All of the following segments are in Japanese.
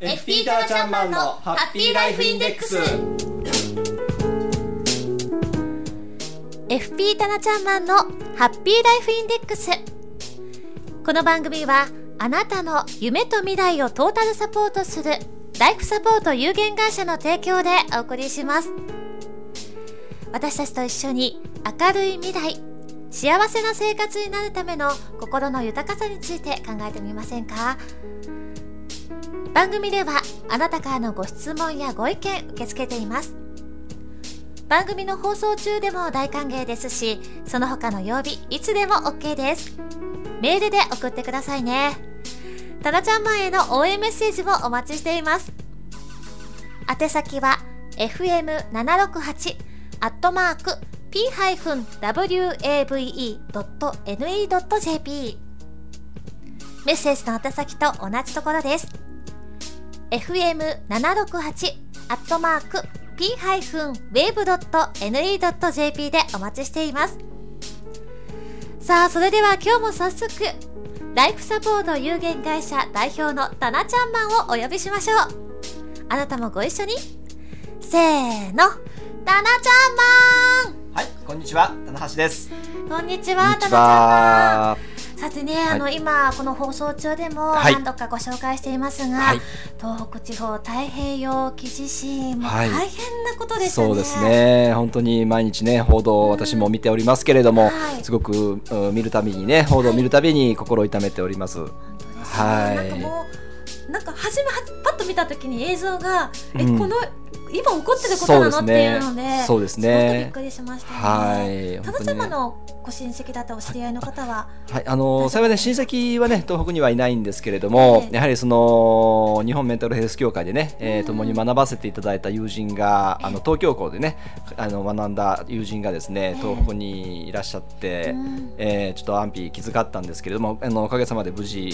FT タナちゃんマンのハッピーライフインデックス。FP タナちゃんマンのハッピーライフインデックス。この番組はあなたの夢と未来をトータルサポートするライフサポート有限会社の提供でお送りします。私たちと一緒に明るい未来幸せな生活になるための心の豊かさについて考えてみませんか？番組ではあなたからのご質問やご意見受け付けています。番組の放送中でも大歓迎ですしその他の曜日いつでも OK です。メールで送ってくださいね。タナちゃんマンへの応援メッセージもお待ちしています。宛先は fm768 アットマーク p-wave.ne.jp メッセージの宛先と同じところです。fm768 アットマーク p-wave.ne.jp でお待ちしています。さあそれでは今日も早速ライフサポート有限会社代表のタナちゃんマンをお呼びしましょう。あなたもご一緒に。せーのタナちゃんマン。はいこんにちは棚橋です。こんにちは、タナちゃんマン。さてね、あの、今この放送中でもはい。何度かご紹介していますが、はい。東北地方太平洋沖地震もはい。大変なことですよね。そうです。ね。本当に毎日ね報道を私も見ておりますけれども、はい。すごくうん見るたびにね報道を見るたびに心を痛めております、本当ですね。はい。なんかもうなんか初めはパッと見た時に映像が、えうん。この今起こってることなの、そうですっていうねので、そうですね。びっくりしましたね。はい。ただ様のご親戚だったお知り合いの方は、はい、あの幸いね親戚はね東北にはいないんですけれども、ええやはりその日本メンタルヘルス協会でね、えー共に学ばせていただいた友人が、あの東京校でねあの学んだ友人がですね東北にいらっしゃって、うん。えーちょっと安否気遣ったんですけれどもあのおかげさまで無事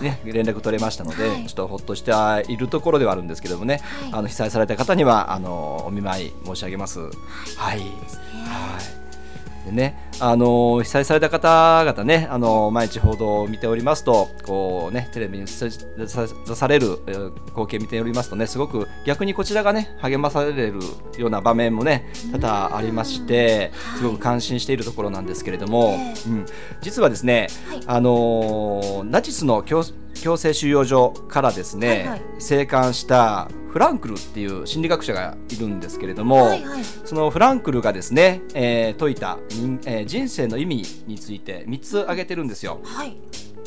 ね連絡取れましたので、はい。ちょっとほっとしているところではあるんですけれどもね、はい。あの被災された方にはあのお見舞い申し上げます。はい、はい。でね、あの被災された方々ね、あの毎日報道を見ておりますと、こうねテレビに出されるえー光景を見ておりますとね、すごく逆にこちらがね励まされるような場面もね多々ありまして、はいすごく感心しているところなんですけれども、ええうん、実はですね、はい。あのナチスの強強制収容所からですね、はいはい。生還したフランクルっていう心理学者がいるんですけれども、はいはい。そのフランクルがですね、えー説いた人,、えー人生の意味について3つ挙げてるんですよ。はい。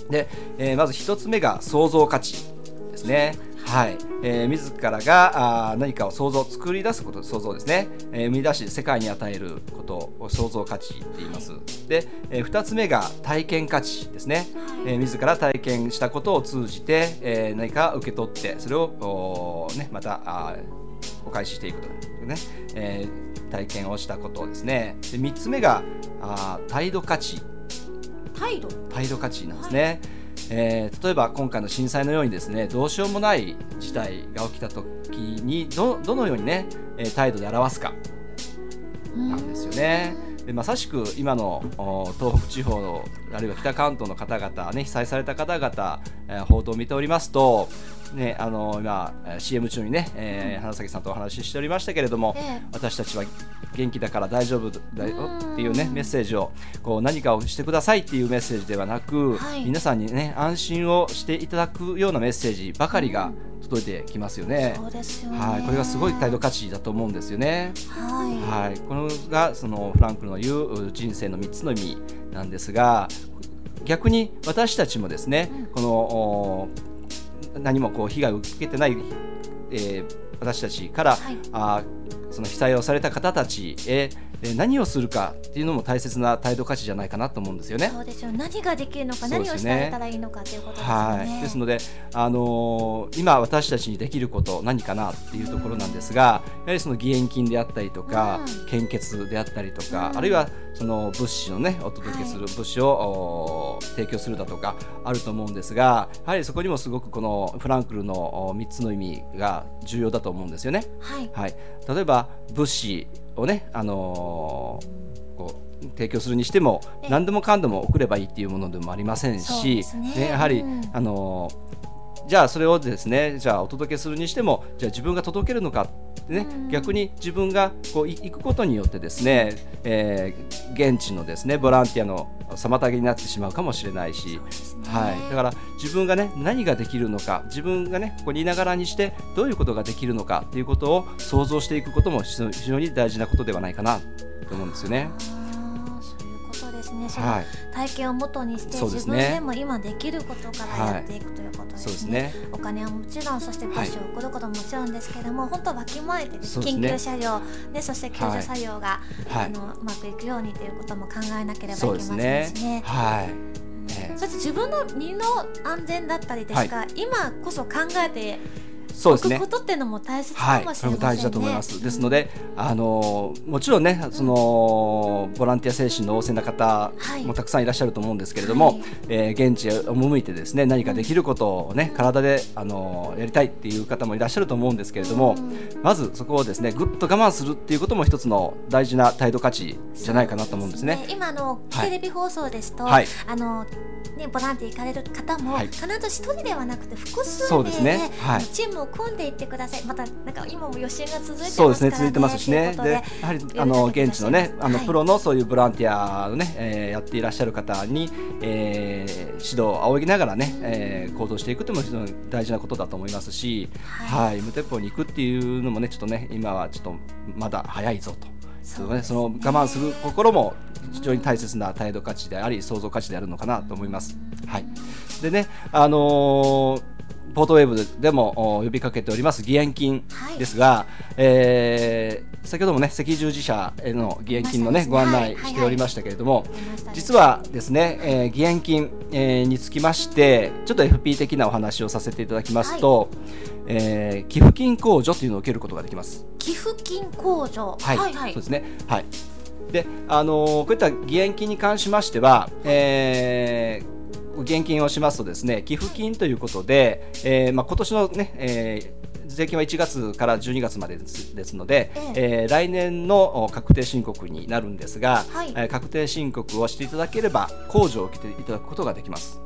で、えーまず1つ目が創造価値ですね。はい、えー自らがあー何かを創造作り出すこと創造ですね、えー生み出し世界に与えることを創造価値って言います。で、え2つ目が体験価値ですね、えー自ら体験したことを通じて、えー何か受け取ってそれをねまたあーお返ししていくというね、えー体験をしたことですね。で3つ目があー態度価値。態度？態度価値なんですね、えー例えば今回の震災のようにですねどうしようもない事態が起きた時にどどのようにね、えー態度で表すか。なんですよね。でまさしく今のお東北地方のあるいは北関東の方々、ね、被災された方々、えー報道を見ておりますと、ね、あの今えー CM 中にね、えー花咲さんとお話ししておりましたけれども、ええ。私たちは元気だから大丈夫だようん。っていうねメッセージをこう何かをしてくださいっていうメッセージではなく、はい。皆さんにね安心をしていただくようなメッセージばかりが届いてきますよね。はい、これがすごい態度価値だと思うんですよね。はい。はい、これがそのフランクルの言う人生の3つの意味なんですが逆に私たちもですね、このお何もこう被害を受けてない、えー私たちから、はい。あーその被災をされた方たちへえー何をするかっていうのも大切な態度価値じゃないかなと思うんですよね。そうですよ何ができるのか、ね何をしてあげたらいいのかということですよね。はい、ですので、あのー今私たちにできること何かなっていうところなんですがやはりその義援金であったりとか、うん献血であったりとか、うんあるいはその物資のねお届けする物資を、お提供するだとかあると思うんですがやはりそこにもすごくこのフランクルのお3つの意味が重要だと思うんですよね。はい。はい、例えば物資をね、あのーこう提供するにしてもええ。何でもかんでも送ればいいっていうものでもありませんしですねやはり、うん。あのーじゃあそれをですねじゃあお届けするにしてもじゃあ自分が届けるのかってね、逆に自分がこう行くことによってですね、えー、現地のですねボランティアの妨げになってしまうかもしれないし、ね、はい、だから自分がね何ができるのか自分がねここにいながらにしてどういうことができるのかということを想像していくことも非常に大事なことではないかなと思うんですよね。ねその体験をもとにして、はい、自分でも今できることからやっていくということですね。はい。すね、お金はもちろんそして物資を送ることももちろんですけども、はい、本当わきまえて、ね、緊急車両、ね、そして救助作業が、あのうまくいくようにということも考えなければいけませんしね。はい。そして自分の身の安全だったりですか、今こそ考えてそうですね。ことっていうのも大切かもしれませんね。はい、大事だと思います。ですので、あのもちろんね、そのボランティア精神の旺盛な方もたくさんいらっしゃると思うんですけれども、はい、えー、現地へ赴いてですね、何かできることをね、体であのやりたいっていう方もいらっしゃると思うんですけれども、まずそこをですね、ぐっと我慢するっていうことも一つの大事な態度価値じゃないかなと思うんですね。すね。今のテレビ放送ですと、はい、あのねボランティア行かれる方も、必ず一人ではなくて複数名で、ね。はい、チームを組んでいってください。またなんか今も予習が続いてますからねそうですね続いてますしね。で。やはりあの現地のねあの、プロのそういうボランティアのね、えー、やっていらっしゃる方に、えー、指導を仰ぎながらね、えー、行動していくというのも非常に大事なことだと思いますし、はい、無鉄砲に行くっていうのもねちょっとね今はちょっとまだ早いぞと。そね、その我慢する心も非常に大切な態度価値であり創造価値であるのかなと思います。はい、でね、あのーポートウェーブでも呼びかけております義援金ですが、はい、えー、先ほどもね赤十字社への義援金のね、ね。ご案内しておりましたけれども、はいはい、実はですね、えー、義援金、えー、につきましてちょっと FP 的なお話をさせていただきますと、はい、えー、寄付金控除というのを受けることができます。寄付金控除、はい、はい、はい、そうですね。はい。で、あのー、こういった義援金に関しましては、えー現金をしますとですね寄付金ということで、えーまあ、今年のね、えー税金は1月から12月までですので、ええ。えー、来年の確定申告になるんですが、はい、えー、確定申告をしていただければ控除を受けていただくことができます。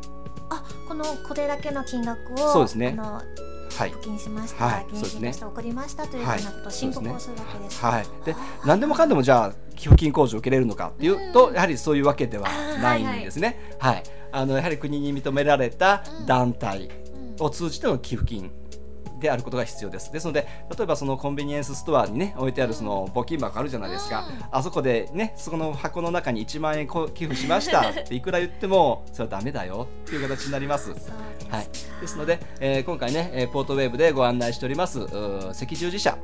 あこのこれだけの金額をそうですね。はい、金しました、はい、現金として送りましたというふうなことを申告をするわけです。はい、で何でもかんでもじゃあ寄付金控除を受けれるのかっていうと、やはりそういうわけではないんですね。はい、はい、あのやはり国に認められた団体を通じての寄付金であることが必要です。ですので、例えばそのコンビニエンスストアにね、置いてあるその募金箱あるじゃないですか。あそこでね、その箱の中に1万円寄付しましたって いくら言っても、それはダメだよっていう形になります。はい。ですので、えー、今回ね、ポートウェーブでご案内しております赤十字社。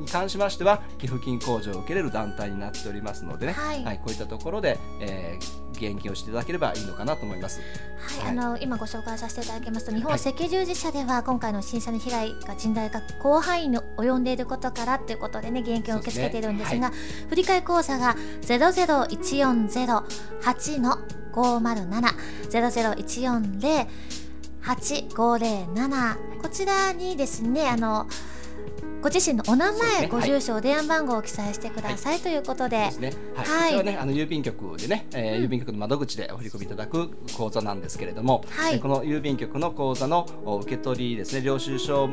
に関しましては寄付金控除を受けれる団体になっておりますのでね、はい、はい、こういったところで、えー、義援金をしていただければいいのかなと思います。はい、はい、あの今ご紹介させていただきますと日本赤十字社では今回の震災の被害が甚大が広範囲に及んでいることからということでね義援金を受け付けているんですが、ねはい、振替口座がゼロゼロ一四ゼロ八の五0 7ゼロゼロ一四零八五零七。こちらにですねあのご自身のお名前、ね、ご住所、はい、電話番号を記載してください、はい、ということで。ですね。はい。こちらね、あの郵便局でね、えー、うん、郵便局の窓口でお振り込みいただく口座なんですけれども、はい、この郵便局の口座の受け取りですね、領収書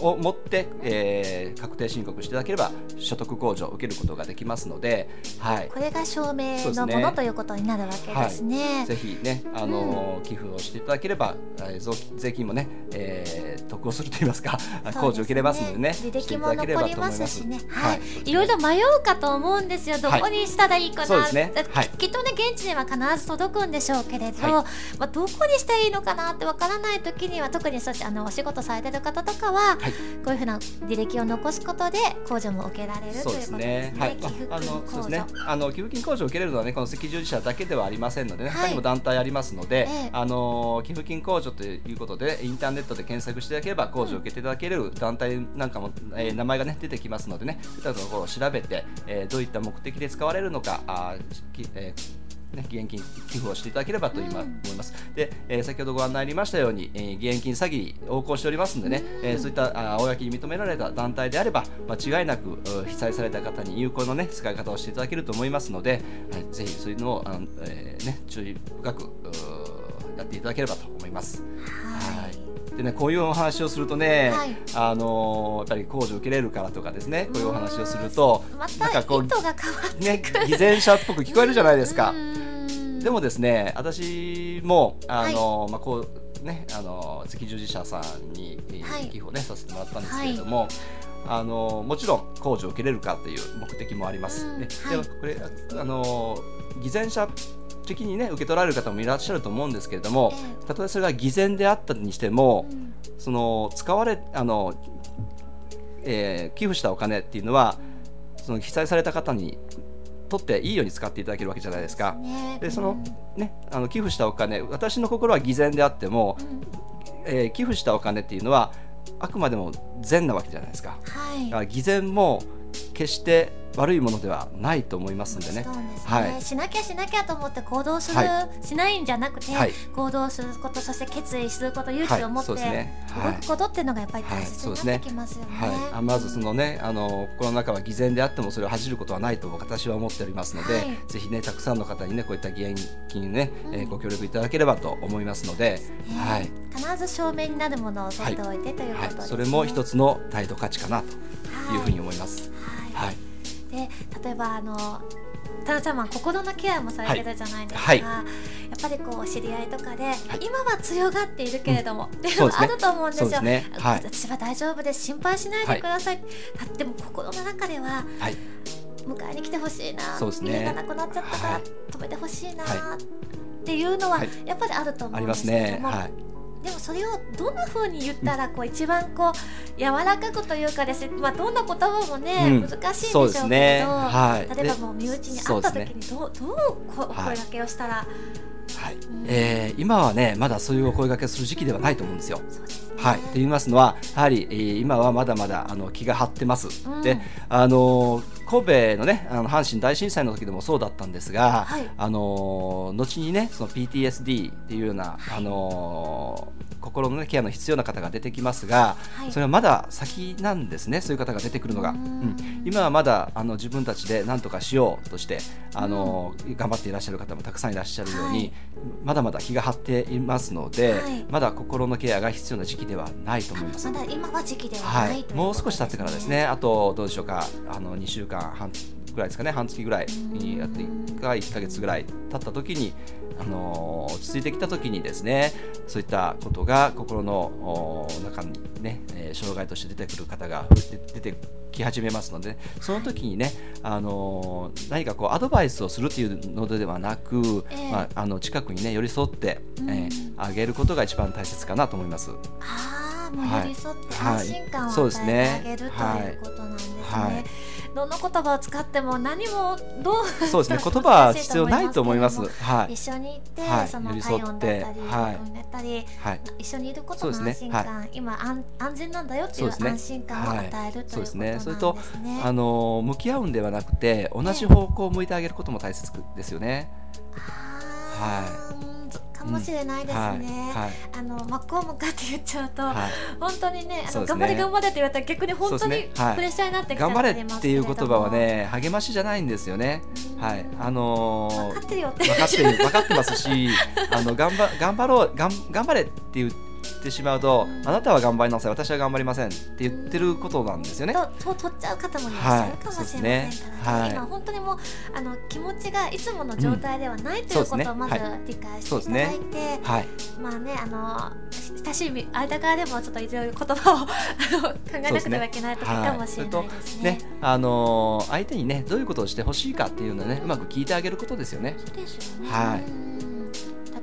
を持って、えー、確定申告していただければ所得控除を受けることができますので、はい。これが証明のもの、ね、ということになるわけですね。ぜひね、あの、うん、寄付をしていただければ、えー、税金もね、えー、得をすると言いますか、控除を受けれますのでね。歴も残りますしね、はい、い。ろいろ迷うかと思うんですよ、どこにしたらいいかな、はいね。はい、きっとね、現地には必ず届くんでしょうけれど、はい、まあ、どこにしたらいいのかなってわからないときには、特にそしてあのお仕事されてる方とかは、こういうふうな履歴を残すことで、控除も受けられるということですね。はい、寄付金控除、ね、あの寄付金控除を受けれるのはね、この赤十字社だけではありませんのでね、他にも団体ありますので、ええ、あの寄付金控除ということで、インターネットで検索していただければ、控除を受けていただける団体なんかも、えー、名前がね、出てきますのでね、そういったところを調べて、えー、どういった目的で使われるのか、あえーね、義援金寄付をしていただければと今思います。で、えー、先ほどご案内ありましたように、えー、義援金詐欺横行しておりますのでね、えー、そういったあ公に認められた団体であれば間違いなく被災された方に有効なね使い方をしていただけると思いますので、はい、ぜひそういうのをあの、えー、ね注意深くやっていただければと思います。はいでねこういうお話をするとね、はい。あのーやっぱり控除受けれるからとかですねこういうお話をするとまなんかこうね偽善者っぽく聞こえるじゃないですか。うん。でもですね私もあの、まあこうねあの赤十字社さんに、寄付をねさせてもらったんですけれども、あのもちろん控除を受けれるかという目的もあります。うん。ねはい。でもこれあの偽善者的にね受け取られる方もいらっしゃると思うんですけれども、えたとえそれが偽善であったにしても、うんその使われあの、えー寄付したお金っていうのはその被災された方にとっていいように使っていただけるわけじゃないですか。ねでそのねあの寄付したお金私の心は偽善であっても、うんえー寄付したお金っていうのはあくまでも善なわけじゃないですか。はいだから偽善も決して悪いものではないと思いますんでね。そうですね、はい。しなきゃしなきゃと思って行動する、はしないんじゃなくて、はい。行動することそして決意すること勇気を持って、はいそうですね。はい。動くことっていうのがやっぱり大はい切そうですねになってきますよね。はい、あまずそのねあの心の中は偽善であってもそれを恥じることはないと私は思っておりますので、はい。ぜひねたくさんの方にねこういった義援金ね、えーうんご協力いただければと思いますので、ね。はい、必ず証明になるものを取っておいて、ということはい。です、ねそれも一つの態度価値かなというふうに思います。はい。はい、で例えばあのタナちゃんは心のケアもされてるじゃないですか、はい。やっぱりこう知り合いとかで、今は強がっているけれども、っていうのもあると思うんですよ。ね。はい。私は大丈夫です。心配しないでください、だっても心の中でははい、迎えに来てほしいな、ね。家がなくなっちゃったからはい。止めてほしいな、はっていうのははい。やっぱりあると思うんですけれどね。も、はい、でもそれをどんな風に言ったらこう一番こう柔らかくというかですね、まあ、どんな言葉もね、うん。難しいんでしょそうけれど、ね。はい。例えばでもう身内に会った時にどう,、どうこお声はい掛けをしたら、はい。ん。えー今はねまだそういうお声掛けする時期ではないと思うんですよ。はい、と言いますのはやはり、えー今はまだまだあの気が張ってます。うん。であの神戸のねあの阪神大震災の時でもそうだったんですが、はい。あの後にねその PTSD っていうような、あの心の、ね、ケアの必要な方が出てきますが、はい。それはまだ先なんですねそういう方が出てくるのが、ううん。ん今はまだあの自分たちで何とかしようとしてあの、頑張っていらっしゃる方もたくさんいらっしゃるように、はい。まだまだ気が張っていますので、はい。まだ心のケアが必要な時期ではないと思います。ま。だ今は時期でははない、もう少し経ってからですね、あとどうでしょうか、あの2週間半ぐらいですかね、半月ぐらいにやってか1ヶ月ぐらい経った時に、あのー落ち着いてきた時にですね、そういったことが心のお中にね、えー障害として出てくる方が出出てき始めますので、その時にね、あのー何かこうアドバイスをするっていうのではなく、ええ。まああの近くにね寄り添って、うん。えーあげることが一番大切かなと思います。ああもうはい。寄り添ってはい。安心感を与えてね。あげるということなんですね。はいどの言葉を使っても何もどうそうです ね、言葉は必要ないと思います。はい。一緒に行って、はい。その寄り添っ体温だったり、てはい。横になったり、はい。一緒にいることのそうですね。安心感、今安安全なんだよっていう安心感を与えるということなんですね。それとあの向き合うんではなくて同じ方向を向いてあげることも大切ですよね。あー。うんかもしれないですね。あの真っ向向かって言っちゃうと、はい。本当にね頑張れ頑張れって言われたら逆に本当にプレッシャーになってきちゃ頑張れっていう言葉はね励ましじゃないんですよね。はい。あのー分かってるよって。分かってる分かってますし、あの頑張頑張ろう頑頑張れって言ってしまうと、あなたは頑張りなさい、私は頑張りませんって言ってることなんですよね。と取っちゃう方もいらっしゃるかもしれませんからね,、はい。ね。はい。今本当にもうあの気持ちがいつもの状態ではない、ということをまず理解していただいね。て、はい。まあねあの親しい間柄でもちょっといろいろ言葉を 考えなくてはいけない時かもしれないですね。ね、あのー相手にねどういうことをしてほしいかっていうのをねうまく聞いてあげることですよね。そうですよね。はい。うん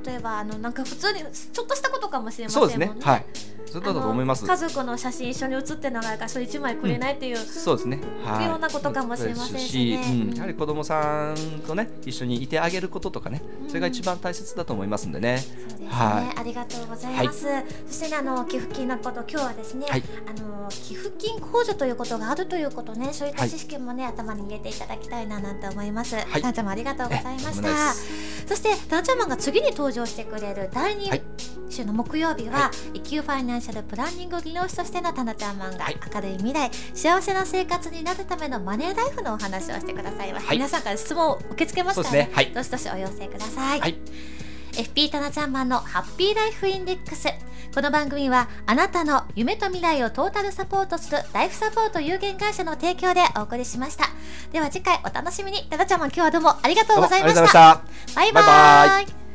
例えばあのなんか普通にちょっとしたことかもしれませんもね。そうんですね。はい。そうだと思います。家族の写真一緒に写ってるのがあるからそれ一枚くれないっていう、そうですね。はい。ようなことかもしれませんしねうん、やはり子供さんとね一緒にいてあげることとかね、それが一番大切だと思いますんでね。そうですね、はい。ありがとうございます。そしてねあの寄付金のこと今日はですね、はい。あの寄付金控除ということがあるということね、そういった知識もね、頭に入れていただきたいななんて思います。はい。タンちゃんもありがとうございました。で。そしてタンちゃんマンが次に登場してくれる第2はい。週の木曜日は、は一級ファイナンシャルプランニング技能士としてのタナちゃんマンがはい。明るい未来、幸せな生活になるためのマネーライフのお話をしてくださいます。はい。皆さんから質問を受け付けますからねね。はい。どしどしお寄せください。はい FP タナちゃんマンのハッピーライフインデックス。この番組はあなたの夢と未来をトータルサポートするライフサポート有限会社の提供でお送りしました。では次回お楽しみに。タナちゃんも今日はどうもありがとうございました。した。バイババイバイ